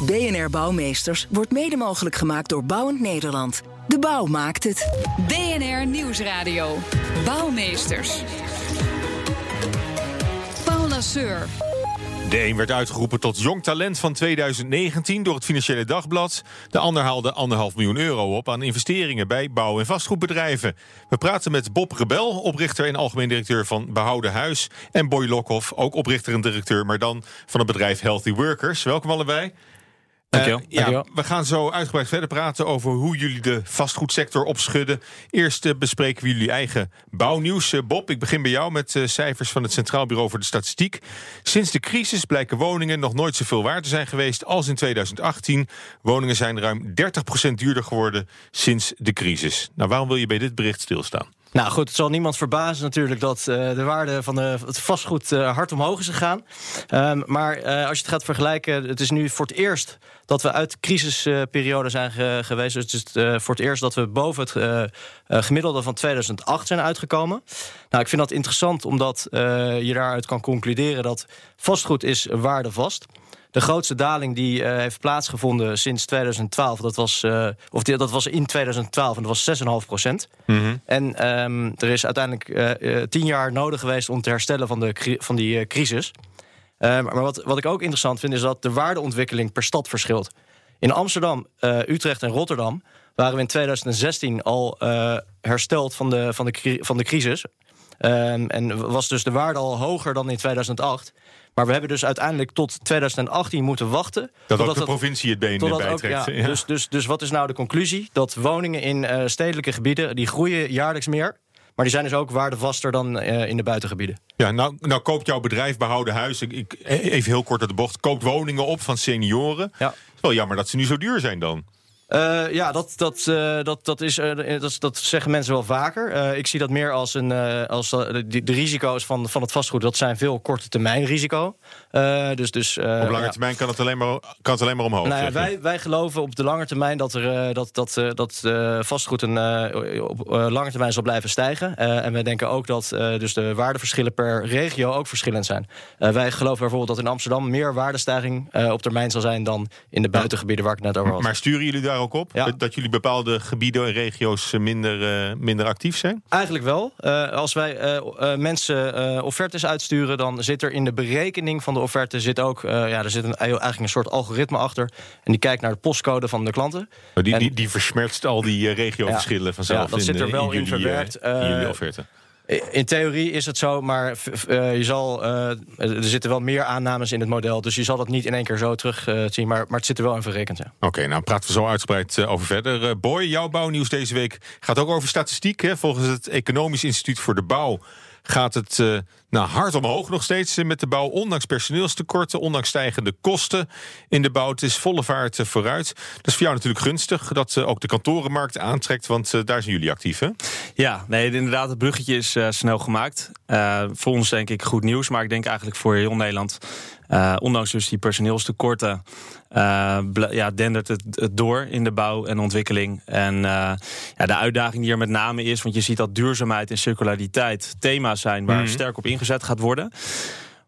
BNR Bouwmeesters wordt mede mogelijk gemaakt door Bouwend Nederland. De bouw maakt het. BNR Nieuwsradio. Bouwmeesters. Paul Lasseur. De een werd uitgeroepen tot jong talent van 2019 door het Financiële Dagblad. De ander haalde anderhalf miljoen euro op aan investeringen bij bouw- en vastgoedbedrijven. We praten met Bob Rebel, oprichter en algemeen directeur van Behouden Huis. En Boy Lokhoff, ook oprichter en directeur, maar dan van het bedrijf Healthy Workers. Welkom allebei. Dankjewel. Uh, ja, we gaan zo uitgebreid verder praten over hoe jullie de vastgoedsector opschudden. Eerst uh, bespreken we jullie eigen bouwnieuws. Uh, Bob, ik begin bij jou met cijfers van het Centraal Bureau voor de Statistiek. Sinds de crisis blijken woningen nog nooit zoveel waard te zijn geweest als in 2018. Woningen zijn ruim 30% duurder geworden sinds de crisis. Nou, waarom wil je bij dit bericht stilstaan? Nou goed, het zal niemand verbazen natuurlijk dat uh, de waarde van het vastgoed uh, hard omhoog is gegaan. Um, maar uh, als je het gaat vergelijken, het is nu voor het eerst dat we uit de crisisperiode zijn ge geweest. Dus het is voor het eerst dat we boven het gemiddelde van 2008 zijn uitgekomen. Nou, ik vind dat interessant omdat je daaruit kan concluderen dat vastgoed is waardevast is. De grootste daling die uh, heeft plaatsgevonden sinds 2012, dat was, uh, of die, dat was in 2012 en dat was 6,5 procent. Mm -hmm. En um, er is uiteindelijk uh, tien jaar nodig geweest om te herstellen van, de, van die crisis. maar wat, wat ik ook interessant vind, is dat de waardeontwikkeling per stad verschilt. In Amsterdam, Utrecht en Rotterdam waren we in 2016 al hersteld van de, van de, van de crisis. Um, en was dus de waarde al hoger dan in 2008. Maar we hebben dus uiteindelijk tot 2018 moeten wachten. Dat ook de provincie het been bijtrekt. Ook, ja, ja. Dus, dus, dus wat is nou de conclusie? Dat woningen in uh, stedelijke gebieden, die groeien jaarlijks meer. Maar die zijn dus ook waardevaster dan uh, in de buitengebieden. Ja, nou, nou koopt jouw bedrijf Behouden Huis, ik, ik, even heel kort uit de bocht, koopt woningen op van senioren. Ja. Het is wel jammer dat ze nu zo duur zijn dan. Uh, ja, dat, dat, uh, dat, dat, is, uh, dat, dat zeggen mensen wel vaker. ik zie dat meer als, een, als de, de, risico's van, van het vastgoed. Dat zijn veel korte termijn risico. dus, dus, op lange termijn kan het alleen maar, kan het alleen maar omhoog. Nou ja, wij, wij geloven op de lange termijn dat, er, dat, dat, dat vastgoed een, op lange termijn zal blijven stijgen. en wij denken ook dat dus de waardeverschillen per regio ook verschillend zijn. wij geloven bijvoorbeeld dat in Amsterdam meer waardestijging op termijn zal zijn dan in de buitengebieden waar ik het net over had. Maar sturen jullie daar ook op? Ja. Dat jullie bepaalde gebieden en regio's minder, uh, minder actief zijn? Eigenlijk wel. Uh, als wij uh, mensen offertes uitsturen, dan zit er in de berekening van de offerte zit ook, ja, er zit een, eigenlijk een soort algoritme achter. En die kijkt naar de postcode van de klanten. Oh, die, en, die, die al die regioverschillen ja, vanzelf. Ja, dat in, zit er wel in, in, jullie, verwerkt. in jullie offerte. In theorie is het zo, maar uh, je zal, uh, er zitten wel meer aannames in het model. Dus je zal dat niet in één keer zo terug uh, zien. Maar, maar het zit er wel in verrekend. Ja. Oké, nou praten we zo uitgebreid over verder. Boy, jouw bouwnieuws deze week gaat ook over statistiek. Hè? Volgens het Economisch Instituut voor de Bouw gaat het nou, hard omhoog nog steeds met de bouw. Ondanks personeelstekorten, ondanks stijgende kosten in de bouw. Het is volle vaart uh, vooruit. Dat is voor jou natuurlijk gunstig dat uh, ook de kantorenmarkt aantrekt. Want daar zijn jullie actief, hè? Ja, nee, inderdaad, het bruggetje is snel gemaakt. voor ons denk ik goed nieuws. Maar ik denk eigenlijk voor heel Nederland... Uh, ondanks dus die personeelstekorten uh, ja, dendert het, het, door in de bouw en ontwikkeling. En uh, ja, de uitdaging die er met name is, want je ziet dat duurzaamheid en circulariteit thema's zijn waar mm -hmm. sterk op ingezet gaat worden.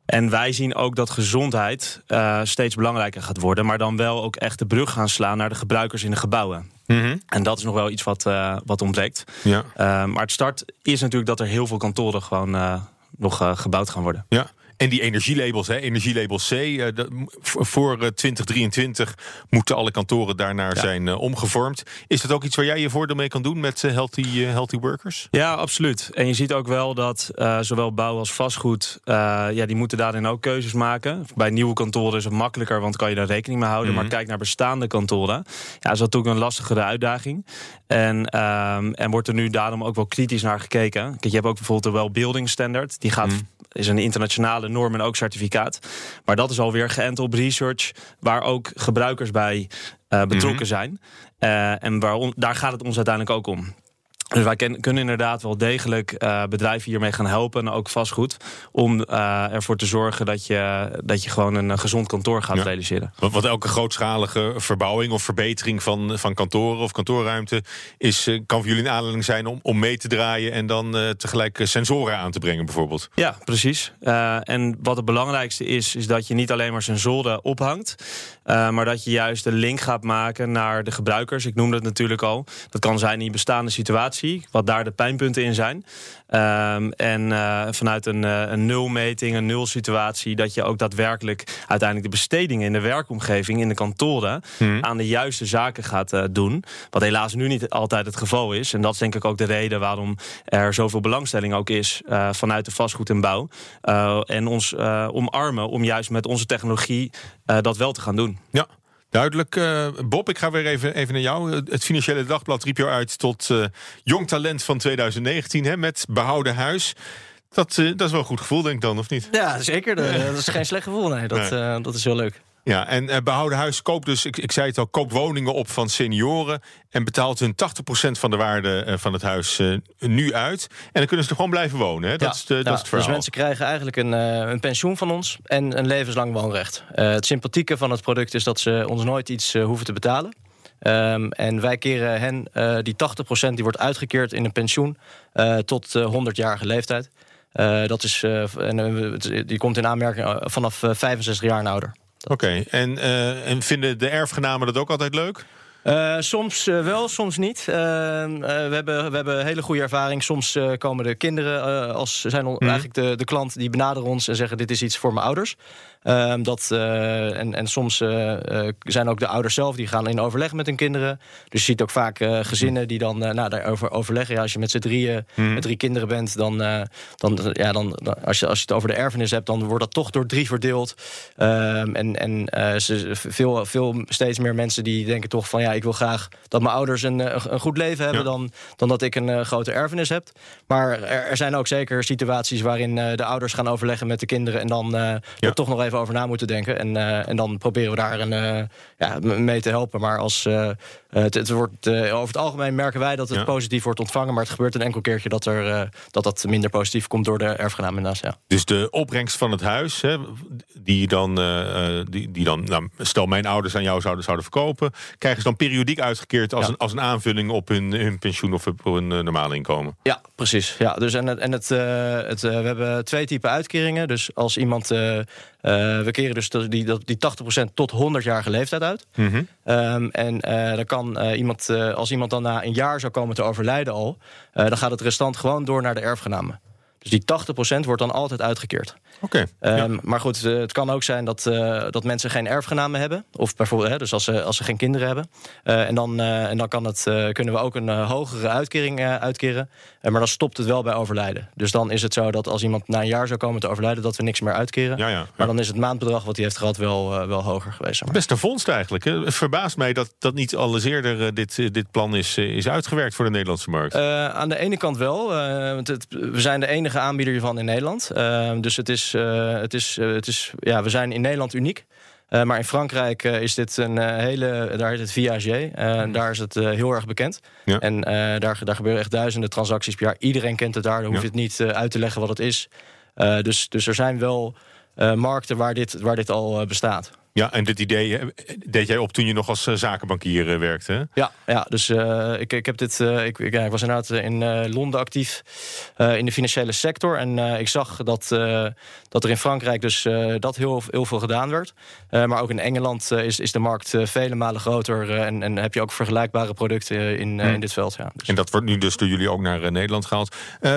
En wij zien ook dat gezondheid uh, steeds belangrijker gaat worden, maar dan wel ook echt de brug gaan slaan naar de gebruikers in de gebouwen. Mm -hmm. En dat is nog wel iets wat, uh, wat ontbreekt. Ja. Uh, maar het start is natuurlijk dat er heel veel kantoren gewoon nog gebouwd gaan worden. Ja. En die energielabels, hè, energielabel C, uh, de, voor uh, 2023 moeten alle kantoren daarnaar ja. zijn uh, omgevormd. Is dat ook iets waar jij je voordeel mee kan doen met healthy, healthy workers? Ja, absoluut. En je ziet ook wel dat zowel bouw als vastgoed, ja, die moeten daarin ook keuzes maken. Bij nieuwe kantoren is het makkelijker, want kan je daar rekening mee houden. Mm -hmm. Maar kijk naar bestaande kantoren, ja, is dat ook een lastigere uitdaging. En, um, en wordt er nu daarom ook wel kritisch naar gekeken. Kijk, je hebt ook bijvoorbeeld de Well Building Standard. Die gaat, mm -hmm. is een internationale norm en ook certificaat. Maar dat is alweer geënt op research, waar ook gebruikers bij uh, betrokken zijn. Uh, en waarom, daar gaat het ons uiteindelijk ook om. Dus wij kunnen inderdaad wel degelijk uh, bedrijven hiermee gaan helpen, en ook vastgoed, om uh, ervoor te zorgen dat je, dat je gewoon een gezond kantoor gaat ja. realiseren. Want, want, elke grootschalige verbouwing of verbetering van, van kantoren of kantoorruimte is, uh, kan voor jullie een aanleiding zijn om, om mee te draaien en dan tegelijk sensoren aan te brengen, bijvoorbeeld. Ja, precies. en wat het belangrijkste is, is dat je niet alleen maar sensoren ophangt, maar dat je juist de link gaat maken naar de gebruikers. Ik noemde het natuurlijk al. Dat kan zijn in je bestaande situatie wat daar de pijnpunten in zijn. Um, en uh, vanuit een, uh, een nulmeting, een nulsituatie, dat je ook daadwerkelijk uiteindelijk de bestedingen in de werkomgeving, in de kantoren, hmm. aan de juiste zaken gaat uh, doen. Wat helaas nu niet altijd het geval is. En dat is denk ik ook de reden waarom er zoveel belangstelling ook is vanuit de vastgoed en bouw. en ons omarmen om juist met onze technologie dat wel te gaan doen. Ja. Duidelijk. Uh, Bob, ik ga weer even, even naar jou. Het Financiële Dagblad riep jou uit tot uh, jong talent van 2019 hè, met behouden huis. Dat, uh, dat is wel een goed gevoel, denk ik dan, of niet? Ja, zeker. dat is geen slecht gevoel. Nee, dat, nee. dat is heel leuk. Ja, en uh, behouden huis koopt dus, ik, ik zei het al, koopt woningen op van senioren en betaalt hun 80% van de waarde uh, van het huis uh, nu uit. En dan kunnen ze er gewoon blijven wonen. Hè? Dat, ja, is, de, ja, dat is het verhaal. Dus mensen krijgen eigenlijk een, een pensioen van ons en een levenslang woonrecht. het sympathieke van het product is dat ze ons nooit iets hoeven te betalen. Um, en wij keren hen die 80% die wordt uitgekeerd in een pensioen tot 100-jarige leeftijd. dat is, en, die komt in aanmerking vanaf 65 jaar en ouder. Oké, okay. en, uh, en vinden de erfgenamen dat ook altijd leuk? Uh, soms uh, wel, soms niet. Uh, we, hebben, we hebben hele goede ervaring. Soms komen de kinderen als zijn mm. eigenlijk de, de klant die benaderen ons en zeggen: Dit is iets voor mijn ouders. Um, dat, uh, en, en soms uh, zijn ook de ouders zelf die gaan in overleg met hun kinderen. Dus je ziet ook vaak gezinnen die dan nou, daarover overleggen. Ja, als je met z'n drieën, mm. met drie kinderen bent, dan, dan, ja, dan, als, je, als je het over de erfenis hebt, dan wordt dat toch door drie verdeeld. Um, en en ze, veel, veel, steeds meer mensen die denken toch van ja, ik wil graag dat mijn ouders een, een goed leven hebben ja. dan, dan dat ik een grote erfenis heb. Maar er, er, zijn ook zeker situaties waarin de ouders gaan overleggen met de kinderen en dan ja. toch nog even over na moeten denken. En, uh, en dan proberen we daar een, uh, ja, mee te helpen. Maar als, uh, het, het, wordt, over het algemeen merken wij dat het ja. positief wordt ontvangen. Maar het gebeurt een enkel keertje dat, er, dat dat minder positief komt door de erfgenaam. Ja. Dus de opbrengst van het huis, hè, die dan, die, die dan nou, stel mijn ouders aan jou zouden, zouden verkopen, krijgen ze dan periodiek uitgekeerd als, ja. een, als een aanvulling op hun, hun pensioen of op hun normale inkomen? Ja, precies. Ja, dus en het, en het, het, we hebben twee typen uitkeringen. Dus als iemand we keren dus die, die 80% tot 100-jarige leeftijd uit. Mm -hmm. um, en uh, dan kan uh, iemand, als iemand dan na een jaar zou komen te overlijden al, dan gaat het restant gewoon door naar de erfgenamen. Dus die 80% wordt dan altijd uitgekeerd. Oké. Okay, um, ja. Maar goed, uh, het kan ook zijn dat, uh, dat mensen geen erfgenamen hebben. Of bijvoorbeeld, hè, dus als ze, als ze geen kinderen hebben. Uh, en dan, en dan kan het, kunnen we ook een hogere uitkering uitkeren. maar dan stopt het wel bij overlijden. Dus dan is het zo dat als iemand na een jaar zou komen te overlijden, dat we niks meer uitkeren. Ja, ja, maar dan is het maandbedrag wat hij heeft gehad wel, wel hoger geweest. Zeg maar. Best een vondst eigenlijk. Hè? Het verbaast mij dat, dat niet al eens eerder dit, dit plan is, is uitgewerkt voor de Nederlandse markt. aan de ene kant wel. want het, we zijn de enige aanbieder hiervan in Nederland. dus het is uh, het is, uh, het is, ja, we zijn in Nederland uniek. Uh, maar in Frankrijk is dit een hele. Daar heet het Viager. Mm. Daar is het heel erg bekend. Ja. En daar, daar gebeuren echt duizenden transacties per jaar. Iedereen kent het daar. Dan hoef je het niet uit te leggen wat het is. dus, dus er zijn wel markten waar dit, waar dit al bestaat. Ja, en dit idee deed jij op toen je nog als zakenbankier werkte? Hè? Ja, ja, dus uh, ik, ik heb dit. Uh, ik, ja, ik was inderdaad in uh, Londen actief in de financiële sector. En ik zag dat, dat er in Frankrijk dus dat heel, heel veel gedaan werd. maar ook in Engeland is, is de markt vele malen groter. en, en heb je ook vergelijkbare producten in, hmm. in dit veld. Ja. Dus. En dat wordt nu dus door jullie ook naar Nederland gehaald.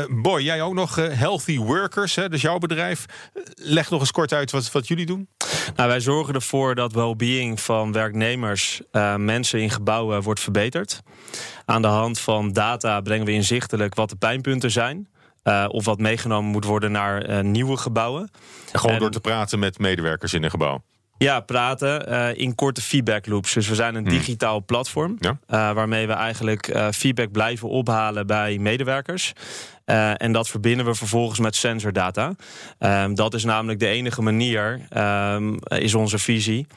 Boy, jij ook nog Healthy Workers, hè, dus jouw bedrijf. Leg nog eens kort uit wat, wat jullie doen. Nou, wij zorgen ervoor dat well-being van werknemers, uh, mensen in gebouwen wordt verbeterd. Aan de hand van data brengen we inzichtelijk wat de pijnpunten zijn. Uh, of wat meegenomen moet worden naar uh, nieuwe gebouwen. En gewoon en, door te praten met medewerkers in een gebouw. Ja, praten uh, in korte feedback loops. Dus we zijn een Hmm. digitaal platform Ja. uh, waarmee we eigenlijk uh, feedback blijven ophalen bij medewerkers. En dat verbinden we vervolgens met sensordata. Um, dat is namelijk de enige manier, um, is onze visie,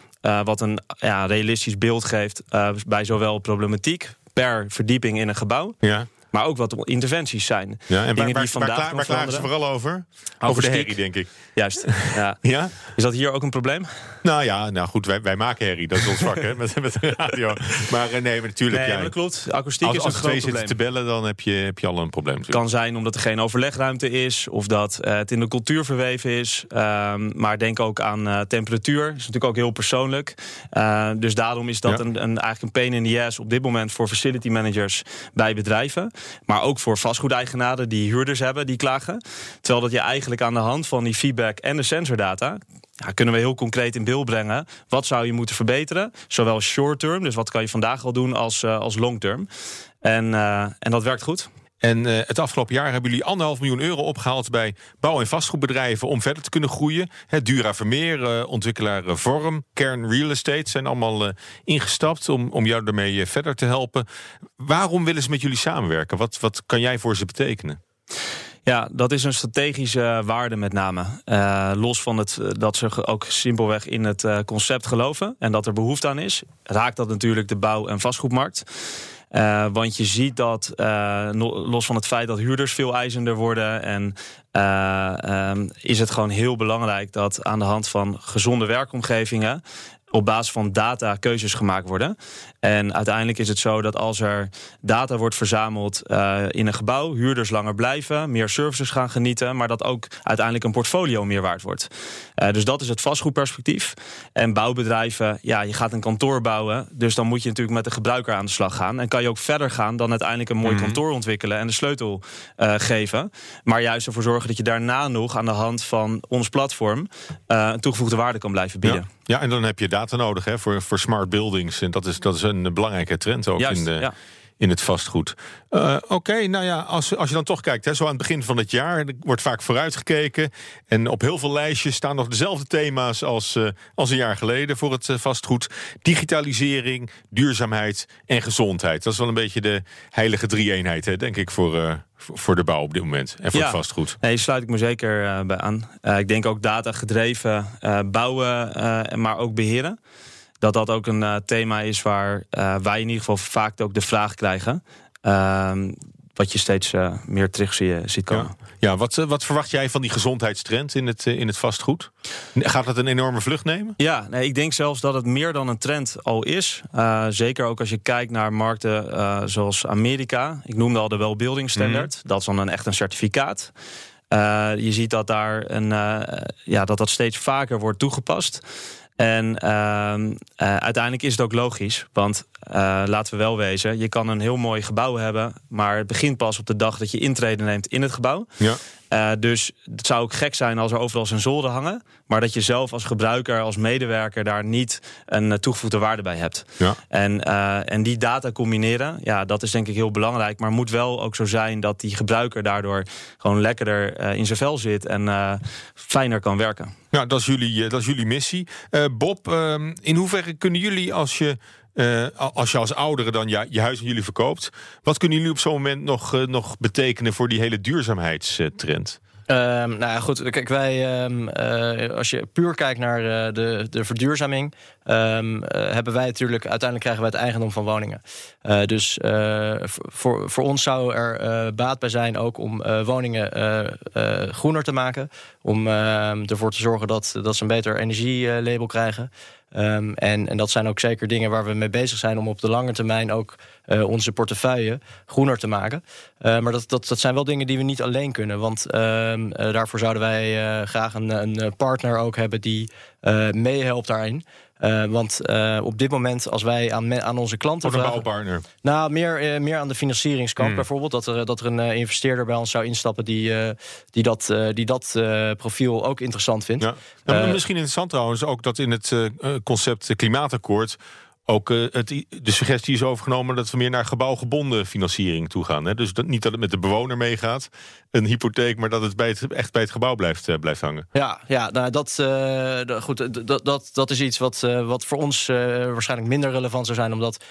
wat een ja, realistisch beeld geeft bij zowel problematiek per verdieping in een gebouw. Ja. Maar ook wat interventies zijn. Ja, en Dingen waar, die waar, vandaag waar, nog waar klagen ze vooral over? Over Over de herrie, denk ik. Juist. Ja. Ja? Is dat hier ook een probleem? Nou ja, nou goed, wij, wij maken herrie. Dat is ons vak, hè, met, met de radio. Maar eh, nee, maar natuurlijk... Nee, ja, maar dat klopt. Akoestiek als is als een er twee groot zitten probleem. te bellen, dan heb je, heb je al een probleem. Het kan zijn omdat er geen overlegruimte is of dat eh, het in de cultuur verweven is. Ehm, maar denk ook aan eh, temperatuur. Dat is natuurlijk ook heel persoonlijk. Dus daarom is dat Ja. een, een, eigenlijk een pain in the ass op dit moment voor facility managers bij bedrijven. Maar ook voor vastgoedeigenaren die huurders hebben die klagen. Terwijl dat je eigenlijk aan de hand van die feedback en de sensordata. Ja, kunnen we heel concreet in beeld brengen. Wat zou je moeten verbeteren? Zowel short term, dus wat kan je vandaag al doen, als, eh, als long term. En, eh, en dat werkt goed. En eh, het afgelopen jaar hebben jullie anderhalf miljoen euro opgehaald bij bouw- en vastgoedbedrijven om verder te kunnen groeien. Dura Vermeer, eh, ontwikkelaar eh, Vorm, Kern Real Estate zijn allemaal ingestapt om, om jou daarmee verder te helpen. Waarom willen ze met jullie samenwerken? Wat, wat kan jij voor ze betekenen? Ja, dat is een strategische waarde met name. Los van het, dat ze ook simpelweg in het concept geloven en dat er behoefte aan is, raakt dat natuurlijk de bouw- en vastgoedmarkt. Eh, want je ziet dat, eh, los van het feit dat huurders veel eisender worden, en eh, ehm, is het gewoon heel belangrijk dat aan de hand van gezonde werkomgevingen op basis van data keuzes gemaakt worden. En uiteindelijk is het zo dat als er data wordt verzameld eh, in een gebouw, huurders langer blijven, meer services gaan genieten, maar dat ook uiteindelijk een portfolio meer waard wordt. Eh, dus dat is het vastgoedperspectief. En bouwbedrijven, ja, je gaat een kantoor bouwen, dus dan moet je natuurlijk met de gebruiker aan de slag gaan. En kan je ook verder gaan dan uiteindelijk een mooi kantoor ontwikkelen en de sleutel eh, geven. Maar juist ervoor zorgen dat je daarna nog aan de hand van ons platform een toegevoegde waarde kan blijven bieden. Ja. Ja, en dan heb je data nodig hè, voor, voor smart buildings. En dat is, dat is een belangrijke trend ook Juist, in, de, ja. In het vastgoed. Eh, Oké, nou ja, als, als je dan toch kijkt, hè, zo aan het begin van het jaar, er wordt vaak vooruitgekeken. En op heel veel lijstjes staan nog dezelfde thema's als, eh, als een jaar geleden voor het eh, vastgoed: digitalisering, duurzaamheid en gezondheid. Dat is wel een beetje de heilige drie-eenheid, hè, denk ik, voor, voor de bouw op dit moment en voor Ja. het vastgoed. Nee, sluit ik me zeker bij aan. Ik denk ook data-gedreven eh, bouwen, eh, maar ook beheren. Dat dat ook een eh, thema is waar eh, wij in ieder geval vaak ook de vraag krijgen. Ehm, wat je steeds eh, meer terug zie, ziet komen. Ja, ja wat, wat verwacht jij van die gezondheidstrend in het, in het vastgoed? Gaat dat een enorme vlucht nemen? Ja, nee, ik denk zelfs dat het meer dan een trend al is. Zeker ook als je kijkt naar markten zoals Amerika. Ik noemde al de Well-Building Standard. Dat is dan een, echt een certificaat. Je ziet dat daar een, ja, dat, dat steeds vaker wordt toegepast. En ehm, eh, uiteindelijk is het ook logisch. Want eh, laten we wel wezen, je kan een heel mooi gebouw hebben. Maar het begint pas op de dag dat je intrede neemt in het gebouw. Ja. Eh, dus het zou ook gek zijn als er overal sensoren hangen. Maar dat je zelf als gebruiker, als medewerker daar niet een eh, toegevoegde waarde bij hebt. Ja. En, eh, en die data combineren, ja, dat is denk ik heel belangrijk. Maar moet wel ook zo zijn dat die gebruiker daardoor gewoon lekkerder eh, in zijn vel zit en fijner kan werken. Nou, dat is jullie, dat is jullie missie. Bob, ehm, in hoeverre kunnen jullie als je. Eh, als je als ouderen dan je huis aan jullie verkoopt, wat kunnen jullie op zo'n moment nog, eh, nog betekenen voor die hele duurzaamheidstrend? Ehm, nou ja, goed. Kijk, wij, ehm, eh, als je puur kijkt naar de, de verduurzaming, eh, hebben wij natuurlijk, uiteindelijk krijgen wij het eigendom van woningen. Dus voor, voor ons zou er baat bij zijn ook om woningen groener te maken. Om ervoor te zorgen dat, dat ze een beter energielabel krijgen. Ehm, en, en dat zijn ook zeker dingen waar we mee bezig zijn om op de lange termijn ook eh, onze portefeuille groener te maken. Eh, maar dat, dat, dat zijn wel dingen die we niet alleen kunnen. Want ehm, eh, daarvoor zouden wij graag een, een partner ook hebben die eh, meehelpt daarin. Eh, want eh, op dit moment, als wij aan, me- aan onze klanten vragen... bouwpartner? Nou, meer, eh, meer aan de financieringskant Hmm. bijvoorbeeld. Dat er, dat er een investeerder bij ons zou instappen die, die dat, die dat profiel ook interessant vindt. Ja. Misschien interessant trouwens ook dat in het concept klimaatakkoord ook uh, het, de suggestie is overgenomen dat we meer naar gebouwgebonden financiering toe gaan. Dus dat, niet dat het met de bewoner meegaat, een hypotheek, maar dat het, bij het echt bij het gebouw blijft, uh, blijft hangen. Ja, ja nou, dat, uh, goed, dat, dat, dat is iets wat, wat voor ons waarschijnlijk minder relevant zou zijn, omdat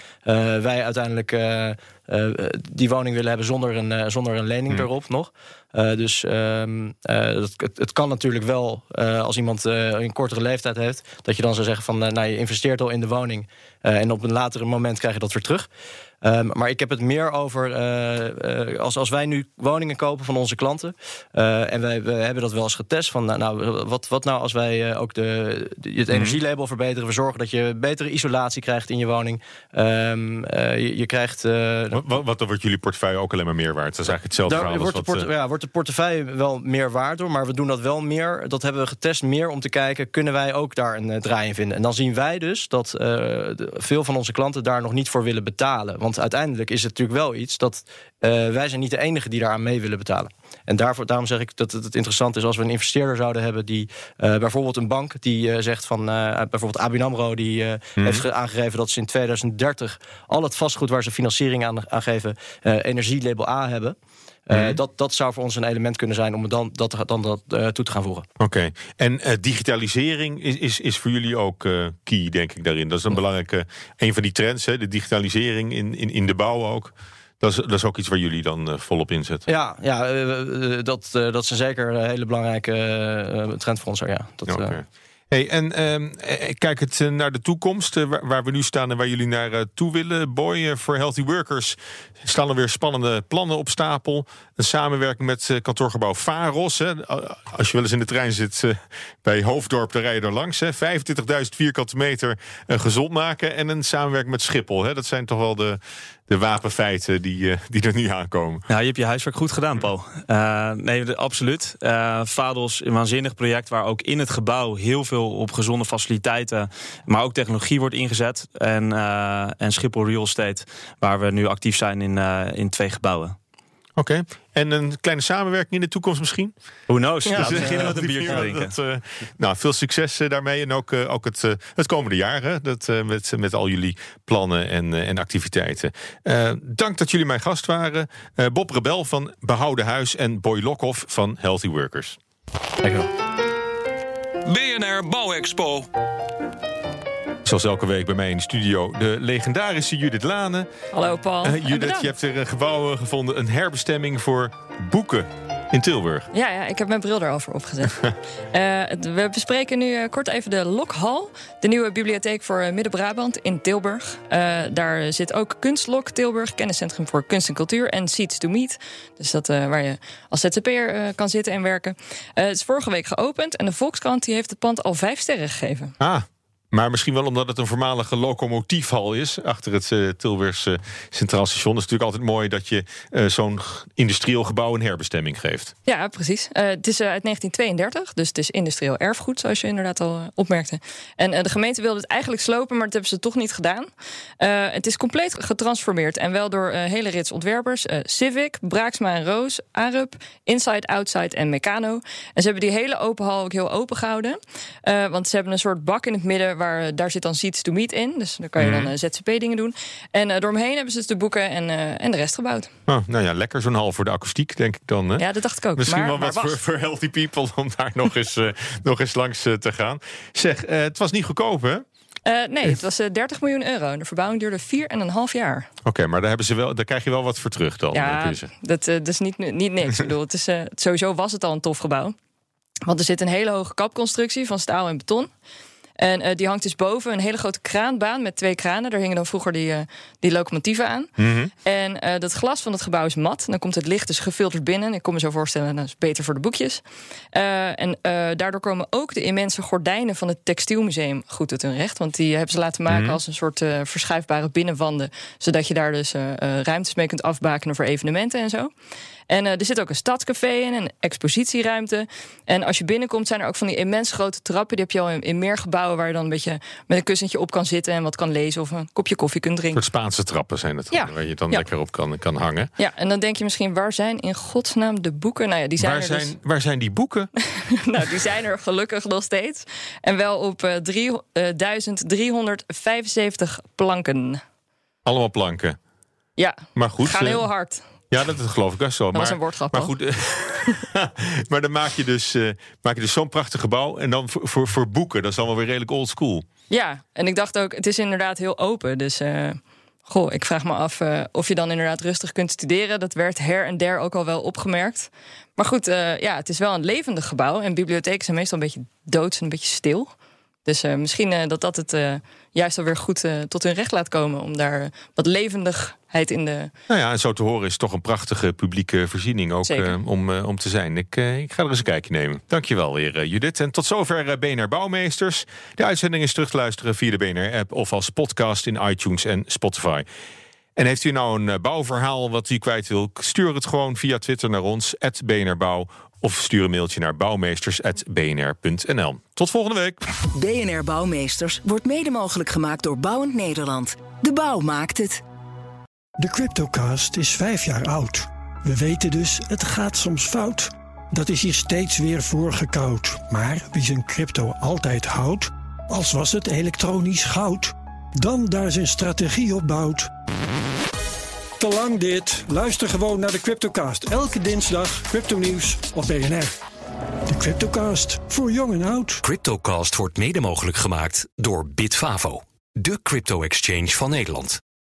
wij uiteindelijk die woning willen hebben zonder een, zonder een lening hmm. erop nog. Uh, dus um, uh, het, het, kan natuurlijk wel, als iemand een kortere leeftijd heeft, dat je dan zou zeggen van, nou, je investeert al in de woning en op een later moment krijg je dat weer terug. Um, maar ik heb het meer over uh, uh, als, als wij nu woningen kopen van onze klanten. Uh, en wij, we hebben dat wel eens getest. Van, nou, nou wat, wat nou als wij ook de, de, het mhm. energielabel verbeteren? We zorgen dat je betere isolatie krijgt in je woning. Um, je, je, krijgt. wat, wat dan wordt jullie portefeuille ook alleen maar meer waard? Dat is eigenlijk hetzelfde verhaal. Wordt, de port ja, wordt de portefeuille wel meer waard door. Maar we doen dat wel meer. Dat hebben we getest meer om te kijken. Kunnen wij ook daar een draai in vinden? En dan zien wij dus dat veel van onze klanten daar nog niet voor willen betalen. Want uiteindelijk is het natuurlijk wel iets dat uh, wij zijn niet de enige die daaraan mee willen betalen. En daarvoor, daarom zeg ik dat het, interessant is als we een investeerder zouden hebben die uh, bijvoorbeeld een bank die uh, zegt van bijvoorbeeld ABN AMRO die mm -hmm. heeft aangegeven dat ze in 2030 al het vastgoed waar ze financiering aan, aan geven energielabel A hebben. Uh, dat, dat zou voor ons een element kunnen zijn om dan, dat, dan dat uh, toe te gaan voegen. Oké, en uh, digitalisering is, is, is voor jullie ook key, denk ik, daarin. Dat is een belangrijke, een van die trends, hè, de digitalisering in, in, in de bouw ook. Dat is, dat is ook iets waar jullie dan volop inzetten. Ja, ja dat, dat is een zeker een hele belangrijke trend voor ons. Ja. Dat, okay. Hey, en uh, kijk het naar de toekomst, uh, waar, we nu staan en waar jullie naar toe willen. Boy, voor Healthy Workers staan er weer spannende plannen op stapel. Een samenwerking met kantoorgebouw Faros. Hè. Als je wel eens in de trein zit bij Hoofddorp, dan rij je er langs. 25.000 vierkante meter gezond maken. En een samenwerking met Schiphol. Hè. Dat zijn toch wel de, de wapenfeiten die, uh, die er nu aankomen. Ja, je hebt je huiswerk goed gedaan, Paul. Uh, nee, absoluut. Uh, Vados, een waanzinnig project waar ook in het gebouw heel veel op gezonde faciliteiten, maar ook technologie wordt ingezet. En, en Schiphol Real Estate, waar we nu actief zijn in, in twee gebouwen. Oké. En een kleine samenwerking in de toekomst misschien? Who knows? Ja, dus we beginnen met een biertje drinken. Dat, uh, nou, veel succes uh, daarmee. En ook, uh, ook het, het komende jaar. Hè, dat, met, met al jullie plannen en, en activiteiten. dank dat jullie mijn gast waren. Bob Rebel van Behouden Huis en Boy Lokhoff van Healthy Workers. Dankjewel. BNR Bouwexpo. Zoals elke week bij mij in de studio de legendarische Judith Lane. Hallo Paul. Uh, Judith, je hebt er een gebouw gevonden, een herbestemming voor boeken in Tilburg. Ja, ja ik heb mijn bril erover opgezet. uh, we bespreken nu uh, kort even de Lokhal, de nieuwe bibliotheek voor uh, Midden-Brabant in Tilburg. daar zit ook Kunstlok Tilburg, kenniscentrum voor kunst en cultuur en Seats to Meet. Dus dat waar je als ZZP'er kan zitten en werken. het is vorige week geopend en de Volkskrant die heeft het pand al vijf sterren gegeven. Ah, maar misschien wel omdat het een voormalige locomotiefhal is. Achter het uh, Tilburgse Centraal Station. Het is natuurlijk altijd mooi dat je uh, zo'n industrieel gebouw een herbestemming geeft. Ja, precies. Uh, het is uit 1932, dus het is industrieel erfgoed, zoals je inderdaad al opmerkte. En de gemeente wilde het eigenlijk slopen, maar dat hebben ze toch niet gedaan. het is compleet getransformeerd en wel door hele rits ontwerpers: Civic, Braaksma en Roos, Arup, Inside, Outside en Meccano. En ze hebben die hele open hal ook heel open gehouden. want ze hebben een soort bak in het midden waar, daar zit dan Seats to Meet in. Dus daar kan je dan mhm. ZZP-dingen doen. En uh, doorheen hebben ze dus de boeken en, uh, en de rest gebouwd. Oh, nou ja, lekker zo'n hal voor de akoestiek, denk ik dan. Hè? Ja, dat dacht ik ook. Misschien maar, wel wat voor, voor, healthy people om daar nog, eens, uh, nog eens langs te gaan. Zeg, het was niet goedkoop, hè? Uh, nee, het was uh, 30 miljoen euro. De verbouwing duurde 4,5 jaar. Oké, okay, maar daar, hebben ze wel, daar krijg je wel wat voor terug dan. Ja, dat, uh, dat is niet, niet niks. ik bedoel, het is, sowieso was het al een tof gebouw. Want er zit een hele hoge kapconstructie van staal en beton. En uh, die hangt dus boven een hele grote kraanbaan met twee kranen. Daar hingen dan vroeger die, uh, die locomotieven aan. Mm -hmm. En uh, dat glas van het gebouw is mat. Dan komt het licht dus gefilterd binnen. Ik kon me zo voorstellen, dat is beter voor de boekjes. en daardoor komen ook de immense gordijnen van het Textielmuseum goed tot hun recht. Want die hebben ze laten maken mm -hmm. als een soort verschuifbare binnenwanden. Zodat je daar dus ruimtes mee kunt afbakenen voor evenementen en zo. En er zit ook een stadscafé in, een expositieruimte. En als je binnenkomt, zijn er ook van die immens grote trappen. Die heb je al in, in meer gebouwen waar je dan een beetje met een kussentje op kan zitten en wat kan lezen of een kopje koffie kunt drinken. Een soort Spaanse trappen zijn het, Ja. waar je dan Ja. lekker op kan, kan hangen. Ja, en dan denk je misschien, waar zijn in godsnaam de boeken? Nou ja, die zijn Waar er zijn, dus. waar zijn die boeken? Nou, die zijn er gelukkig nog steeds. En wel op eh, drie- eh, 1375 planken. Allemaal planken. Ja, Maar goed. gaan eh, heel hard. Ja, dat geloof ik best wel. was maar, een woordgrap Maar goed, maar dan maak je dus, eh, maak je dus zo'n prachtig gebouw. En dan voor, voor, voor boeken, dat is allemaal weer redelijk old school. Ja, en ik dacht ook, het is inderdaad heel open. Dus eh, goh, ik vraag me af eh, of je dan inderdaad rustig kunt studeren. Dat werd her en der ook al wel opgemerkt. Maar goed, ja, het is wel een levendig gebouw. En bibliotheken zijn meestal een beetje doods en een beetje stil. Dus eh, misschien eh, dat dat het eh, juist alweer goed tot hun recht laat komen. Om daar wat levendigheid in de. Nou ja, en zo te horen is toch een prachtige publieke voorziening ook om, om te zijn. Ik, ik ga er eens een kijkje nemen. Dankjewel weer, Judith. En tot zover BNR Bouwmeesters. De uitzending is terug te luisteren via de BNR-app of als podcast in iTunes en Spotify. En heeft u nou een bouwverhaal wat u kwijt wil, stuur het gewoon via Twitter naar ons, @bnrbouw, of stuur een mailtje naar bouwmeesters.bnr.nl. Tot volgende week. BNR Bouwmeesters wordt mede mogelijk gemaakt door Bouwend Nederland. De bouw maakt het. De Cryptocast is vijf jaar oud. We weten dus, het gaat soms fout. Dat is hier steeds weer voorgekoud. Maar wie zijn crypto altijd houdt, als was het elektronisch goud, dan daar zijn strategie op bouwt. Te lang dit. Luister gewoon naar de Cryptocast. Elke dinsdag crypto nieuws op BNR. De Cryptocast, voor jong en oud. Cryptocast wordt mede mogelijk gemaakt door Bitfavo, de crypto-exchange van Nederland.